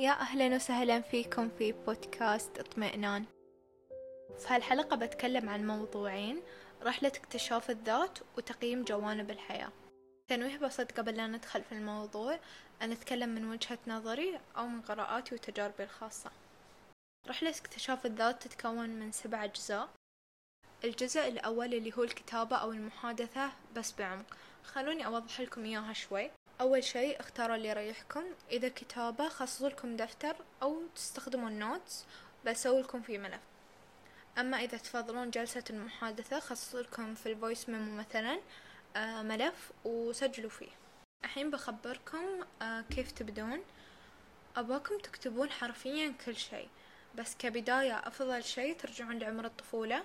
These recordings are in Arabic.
يا أهلا وسهلا فيكم في بودكاست اطمئنان. في هالحلقة بتكلم عن موضوعين رحلة اكتشاف الذات وتقييم جوانب الحياة. تنويه بسيط قبل لا ندخل في الموضوع أنا أتكلم من وجهة نظري أو من قراءاتي وتجاربي الخاصة. رحلة اكتشاف الذات تتكون من سبع أجزاء. الجزء الأول اللي هو الكتابة أو المحادثة بس بعمق. خلوني أوضح لكم إياها شوي. أول شيء اختاروا اللي يريحكم. إذا كتابة خصصوا لكم دفتر أو تستخدموا ال notes بسوي لكم في ملف. أما إذا تفضلون جلسة المحادثة خصصوا لكم في ال voice memo مثلا آه، ملف وسجلوا فيه. الحين بخبركم آه، كيف تبدون. أباكم تكتبون حرفيا كل شيء بس كبداية أفضل شيء ترجعون لعمر الطفولة.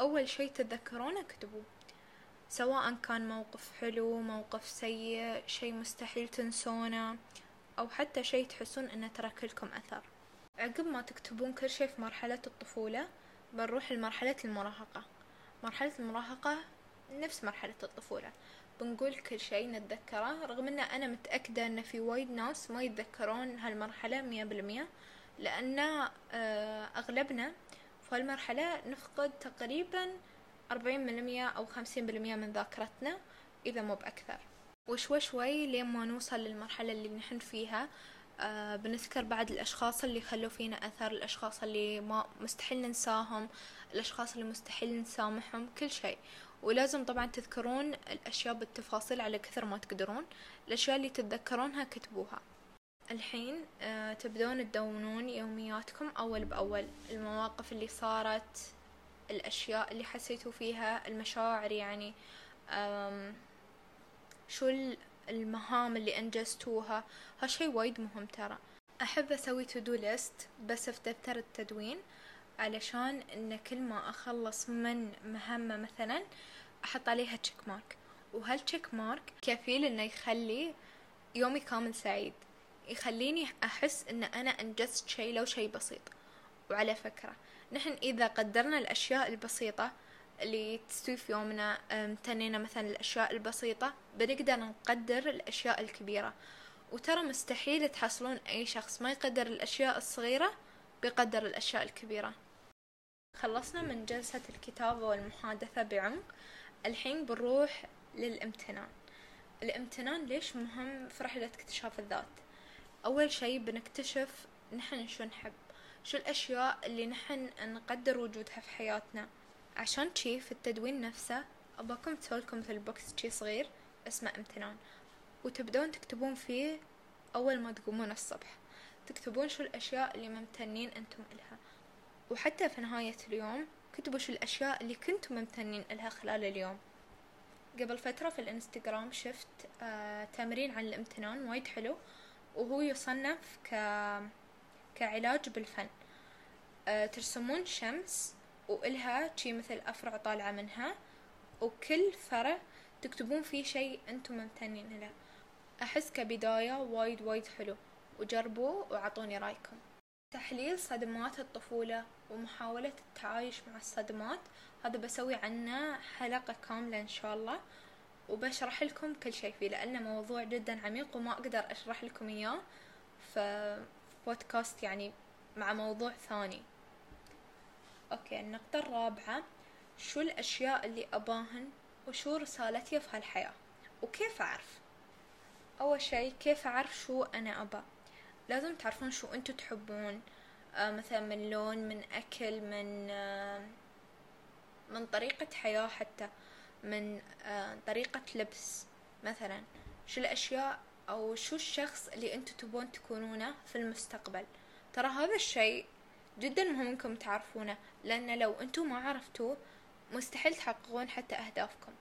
أول شيء تتذكرونه اكتبوه. سواء كان موقف حلو موقف سيء شي مستحيل تنسونه أو حتى شي تحسون إنه ترك لكم أثر. عقب ما تكتبون كل شي في مرحلة الطفولة بنروح لمرحلة المراهقة. مرحلة المراهقة نفس مرحلة الطفولة. بنقول كل شي نتذكره رغم إن أنا متأكدة إن في وايد ناس ما يتذكرون هالمرحلة مية بالمية لأن آه، أغلبنا في هالمرحلة نفقد تقريبا أربعين بالمية أو خمسين بالمية من ذاكرتنا إذا مو بأكثر. وشوي شوي لين ما نوصل للمرحلة اللي نحن فيها آه بنذكر بعد الأشخاص اللي خلوا فينا أثر الأشخاص اللي ما مستحيل ننساهم الأشخاص اللي مستحيل نسامحهم كل شيء. ولازم طبعا تذكرون الأشياء بالتفاصيل على كثر ما تقدرون. الأشياء اللي تتذكرونها كتبوها. الحين آه تبدون تدونون يومياتكم أول بأول. المواقف اللي صارت الأشياء اللي حسيتوا فيها المشاعر يعني شو المهام اللي أنجزتوها؟ هالشي وايد مهم ترى. أحب أسوي to-do list بس في دفتر التدوين علشان إن كل ما أخلص من مهمة مثلا أحط عليها check mark وهالتشيك مارك كفيل إنه يخلي يومي كامل سعيد. يخليني أحس إن أنا أنجزت شي لو شي بسيط. وعلى فكرة نحن إذا قدرنا الأشياء البسيطة اللي تستوي في يومنا امتنينا مثلا الأشياء البسيطة بنقدر نقدر الأشياء الكبيرة. وترى مستحيل تحصلون أي شخص ما يقدر الأشياء الصغيرة بيقدر الأشياء الكبيرة. خلصنا من جلسة الكتابة والمحادثة بعمق. الحين بنروح للامتنان. الامتنان ليش مهم في رحلة اكتشاف الذات؟ أول شي بنكتشف نحن شو نحب. شو الأشياء اللي نحن نقدر وجودها في حياتنا؟ عشان شي في التدوين نفسه أباكم تسوولكم مثل بوكس شي صغير اسمه امتنان. وتبدون تكتبون فيه أول ما تقومون الصبح. تكتبون شو الأشياء اللي ممتنين أنتم إلها. وحتى في نهاية اليوم كتبوا شو الأشياء اللي كنتم ممتنين إلها خلال اليوم. قبل فترة في الإنستغرام شفت آه تمرين عن الامتنان وايد حلو. وهو يصنف ك كعلاج بالفن. أه ترسمون شمس وإلها شي مثل أفرع طالعة منها وكل فرع تكتبون فيه شي أنتم ممتنين له. أحس كبداية وايد وايد حلو. وجربوا وعطوني رأيكم. تحليل صدمات الطفولة ومحاولة التعايش مع الصدمات هذا بسوي عنه حلقة كاملة إن شاء الله. وبشرح لكم كل شي فيه لأنه موضوع جدا عميق وما أقدر أشرح لكم إياه. ف بودكاست يعني مع موضوع ثاني. أوكي النقطة الرابعة شو الأشياء اللي أباهن وشو رسالتي في هالحياة وكيف أعرف؟ أول شي كيف أعرف شو أنا أبا؟ لازم تعرفون شو أنتوا تحبون. آه مثلا من لون من أكل من آه من طريقة حياة حتى من آه طريقة لبس مثلا. شو الأشياء أو شو الشخص اللي أنتوا تبون تكونونه في المستقبل. ترى هذا الشيء جدا مهم إنكم تعرفونه لأن لو أنتوا ما عرفتوه مستحيل تحققون حتى أهدافكم.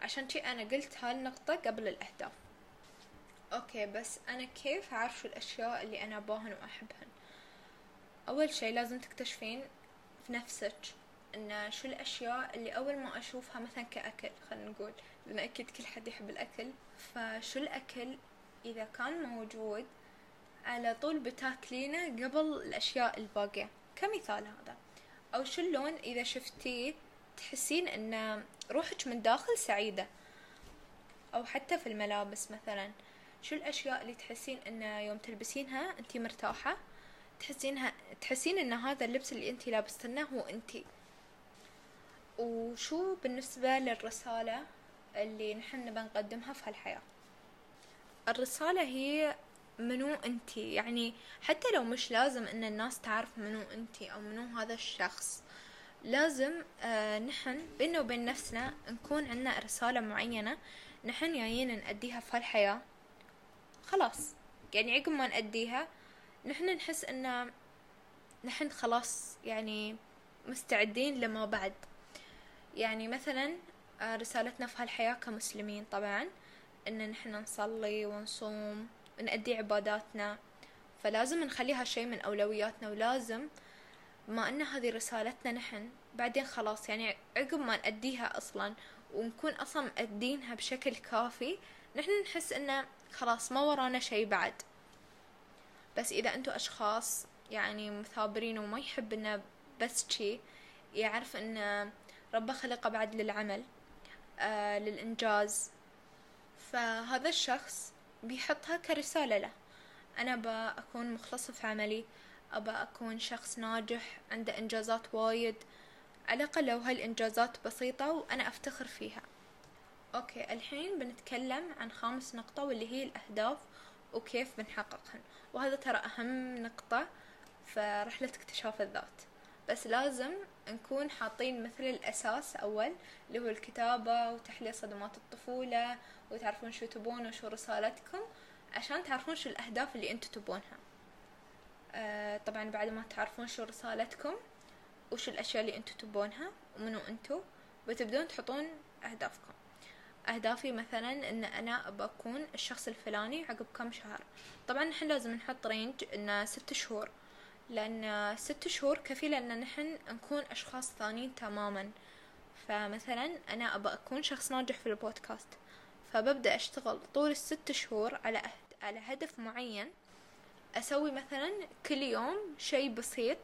عشان شي أنا قلت هالنقطة قبل الأهداف. أوكي بس أنا كيف أعرف شو الأشياء اللي أنا أباهن وأحبهن؟ أول شي لازم تكتشفين في نفسك إن شو الأشياء اللي أول ما أشوفها مثلا كأكل خلينا نقول لأن أكيد كل حد يحب الأكل. فشو الأكل إذا كان موجود على طول بتاكلينه قبل الأشياء الباقية. كمثال هذا أو شو اللون إذا شفتيه تحسين أن روحك من داخل سعيدة. أو حتى في الملابس مثلا شو الأشياء اللي تحسين إن يوم تلبسينها أنتي مرتاحة؟ تحسينها تحسين إن هذا اللبس اللي أنتي لابستنه هو أنتي وشو بالنسبة للرسالة اللي نحن نبى نقدمها في هالحياة؟ الرسالة هي منو انتي يعني حتى لو مش لازم إن الناس تعرف منو انتي أو منو هذا الشخص لازم آه نحن بيننا وبين نفسنا نكون عنا رسالة معينة نحن جايين نأديها في هالحياة. خلاص. يعني عقب ما نأديها نحن نحس إن نحن خلاص يعني مستعدين لما بعد. يعني مثلا آه، رسالتنا في هالحياة كمسلمين طبعا. إن نحن نصلي ونصوم ونأدي عباداتنا فلازم نخلي هالشي من أولوياتنا ولازم ما أن هذه رسالتنا نحن بعدين خلاص يعني عقب ما نأديها أصلا ونكون أصلا مأدينها بشكل كافي نحن نحس إنه خلاص ما ورانا شي بعد. بس إذا أنتوا أشخاص يعني مثابرين وما يحب إنه بس شي يعرف إن ربه خلقه بعد للعمل آه للإنجاز فهذا الشخص بيحطها كرسالة له. أنا أبى أكون مخلص في عملي. أبى أكون شخص ناجح عنده إنجازات وايد. على الأقل لو هالإنجازات بسيطة وأنا أفتخر فيها. أوكي الحين بنتكلم عن خامس نقطة واللي هي الأهداف وكيف بنحققهن. وهذا ترى أهم نقطة في رحلة اكتشاف الذات. بس لازم نكون حاطين مثل الأساس أول اللي هو الكتابة وتحليل صدمات الطفولة وتعرفون شو تبون وشو رسالتكم عشان تعرفون شو الأهداف اللي أنتوا تبونها. آه طبعا بعد ما تعرفون شو رسالتكم وشو الأشياء اللي أنتوا تبونها ومنو أنتوا بتبدون تحطون أهدافكم. أهدافي مثلا إن أنا أبى أكون الشخص الفلاني عقب كم شهر. طبعا نحن لازم نحط range إنه ست شهور. لأن ست شهور كفيلة إن نحن نكون أشخاص ثانيين تماما. فمثلا أنا أبى أكون شخص ناجح في البودكاست. فببدأ أشتغل طول الست شهور على أهد... على هدف معين. أسوي مثلا كل يوم شي بسيط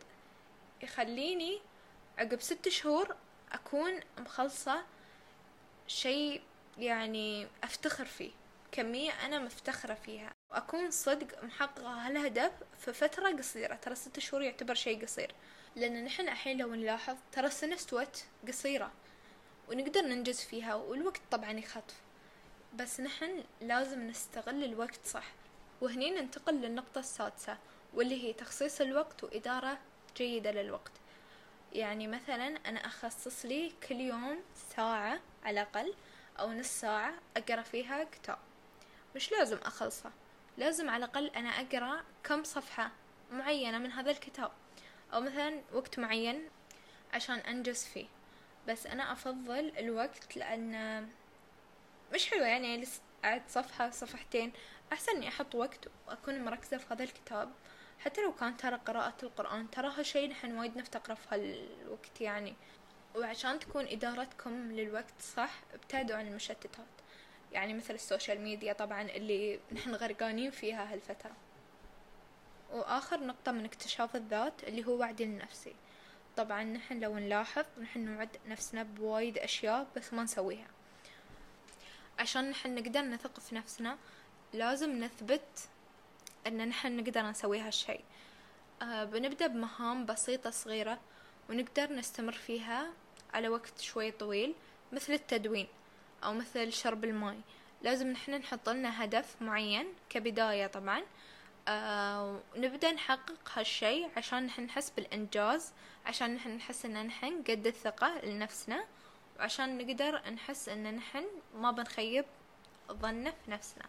يخليني عقب ست شهور أكون مخلصة شي يعني أفتخر فيه. كمية أنا مفتخرة فيها. وأكون صدق محققة هالهدف في فترة قصيرة. ترى ست شهور يعتبر شي قصير. لأن نحن الحين لو نلاحظ ترى السنة استوت قصيرة. ونقدر ننجز فيها والوقت طبعا يخطف بس نحن لازم نستغل الوقت صح. وهني ننتقل للنقطة السادسة واللي هي تخصيص الوقت وإدارة جيدة للوقت. يعني مثلا أنا أخصص لي كل يوم ساعة على الأقل أو نص ساعة أقرأ فيها كتاب. مش لازم أخلصه لازم على الأقل أنا أقرأ كم صفحة معينة من هذا الكتاب أو مثلا وقت معين عشان أنجز فيه. بس أنا أفضل الوقت لأن مش حلوة يعني أعد صفحة صفحتين. أحسن إني أحط وقت وأكون مركزة في هذا الكتاب. حتى لو كان ترى قراءة القرآن تراها شي نحن وايد نفتقره في هالوقت يعني. وعشان تكون إدارتكم للوقت صح ابتعدوا عن المشتتات. يعني مثل ال social media طبعا اللي نحن غرقانين فيها هالفترة. وآخر نقطة من اكتشاف الذات اللي هو وعدي لنفسي. طبعا نحن لو نلاحظ نحن نوعد نفسنا بوايد أشياء بس ما نسويها. عشان نحن نقدر نثق في نفسنا لازم نثبت إن نحن نقدر نسوي هالشي آه بنبدأ بمهام بسيطة صغيرة ونقدر نستمر فيها على وقت شوي طويل مثل التدوين. أو مثل شرب الماء لازم نحن نحط لنا هدف معين كبداية طبعا. آه نبدأ نحقق هالشي عشان نحن نحس بالإنجاز عشان نحن نحس إن نحن قد الثقة لنفسنا وعشان نقدر نحس إن نحن ما بنخيب ظننا في نفسنا.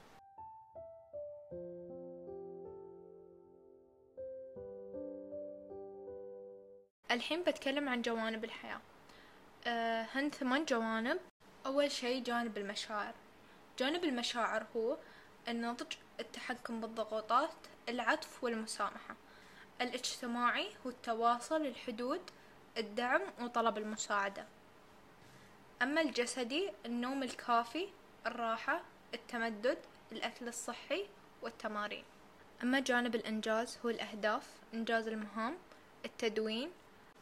الحين بتكلم عن جوانب الحياة. أه هن ثمان جوانب. أول شي جانب المشاعر. جانب المشاعر هو النضج التحكم بالضغوطات العطف والمسامحة. الاجتماعي هو التواصل الحدود الدعم وطلب المساعدة. أما الجسدي النوم الكافي الراحة التمدد الأكل الصحي والتمارين. أما جانب الإنجاز هو الأهداف إنجاز المهام التدوين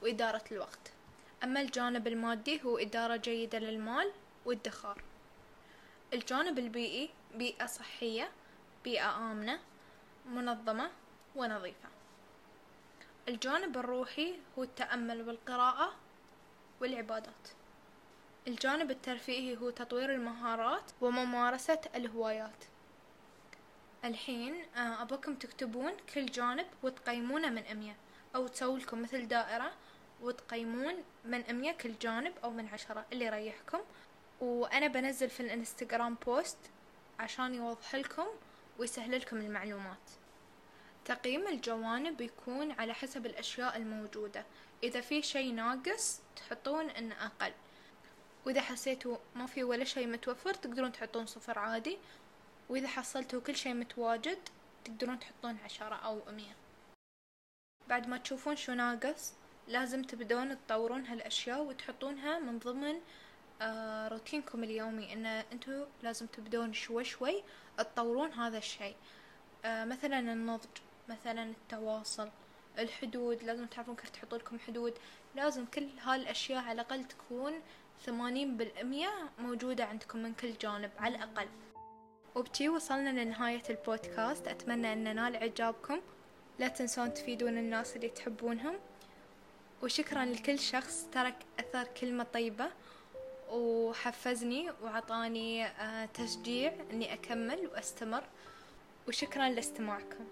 وإدارة الوقت. أما الجانب المادي هو إدارة جيدة للمال والدخار الجانب البيئي بيئة صحية بيئة آمنة منظمة ونظيفة. الجانب الروحي هو التأمل والقراءة والعبادات. الجانب الترفيهي هو تطوير المهارات وممارسة الهوايات. الحين آه، أبغاكم تكتبون كل جانب وتقيمونه من أمية أو تسوي لكم مثل دائرة وتقيمون من أمية كل جانب أو من عشرة اللي يريحكم وأنا بنزل في الإنستغرام بوست عشان يوضح لكم ويسهل لكم المعلومات. تقييم الجوانب يكون على حسب الأشياء الموجودة. إذا في شي ناقص تحطون إنه أقل. وإذا حسيتوا ما في ولا شي متوفر تقدرون تحطون صفر عادي. وإذا حصلتوا كل شي متواجد تقدرون تحطون عشرة أو مية. بعد ما تشوفون شو ناقص لازم تبدون تطورون هالأشياء وتحطونها من ضمن آه روتينكم اليومي إن أنتوا لازم تبدون شوي شوي تطورون هذا الشي آه مثلا النضج مثلا التواصل الحدود لازم تعرفون كيف تحطوا لكم حدود. لازم كل هالأشياء على الأقل تكون ثمانين بالمية موجودة عندكم من كل جانب على الأقل. وبتي وصلنا لنهاية البودكاست. أتمنى أن نال إعجابكم. لا تنسون تفيدون الناس اللي تحبونهم. وشكرا لكل شخص ترك أثر كلمة طيبة. وحفزني وعطاني آه، تشجيع أني أكمل وأستمر. وشكرا لاستماعكم.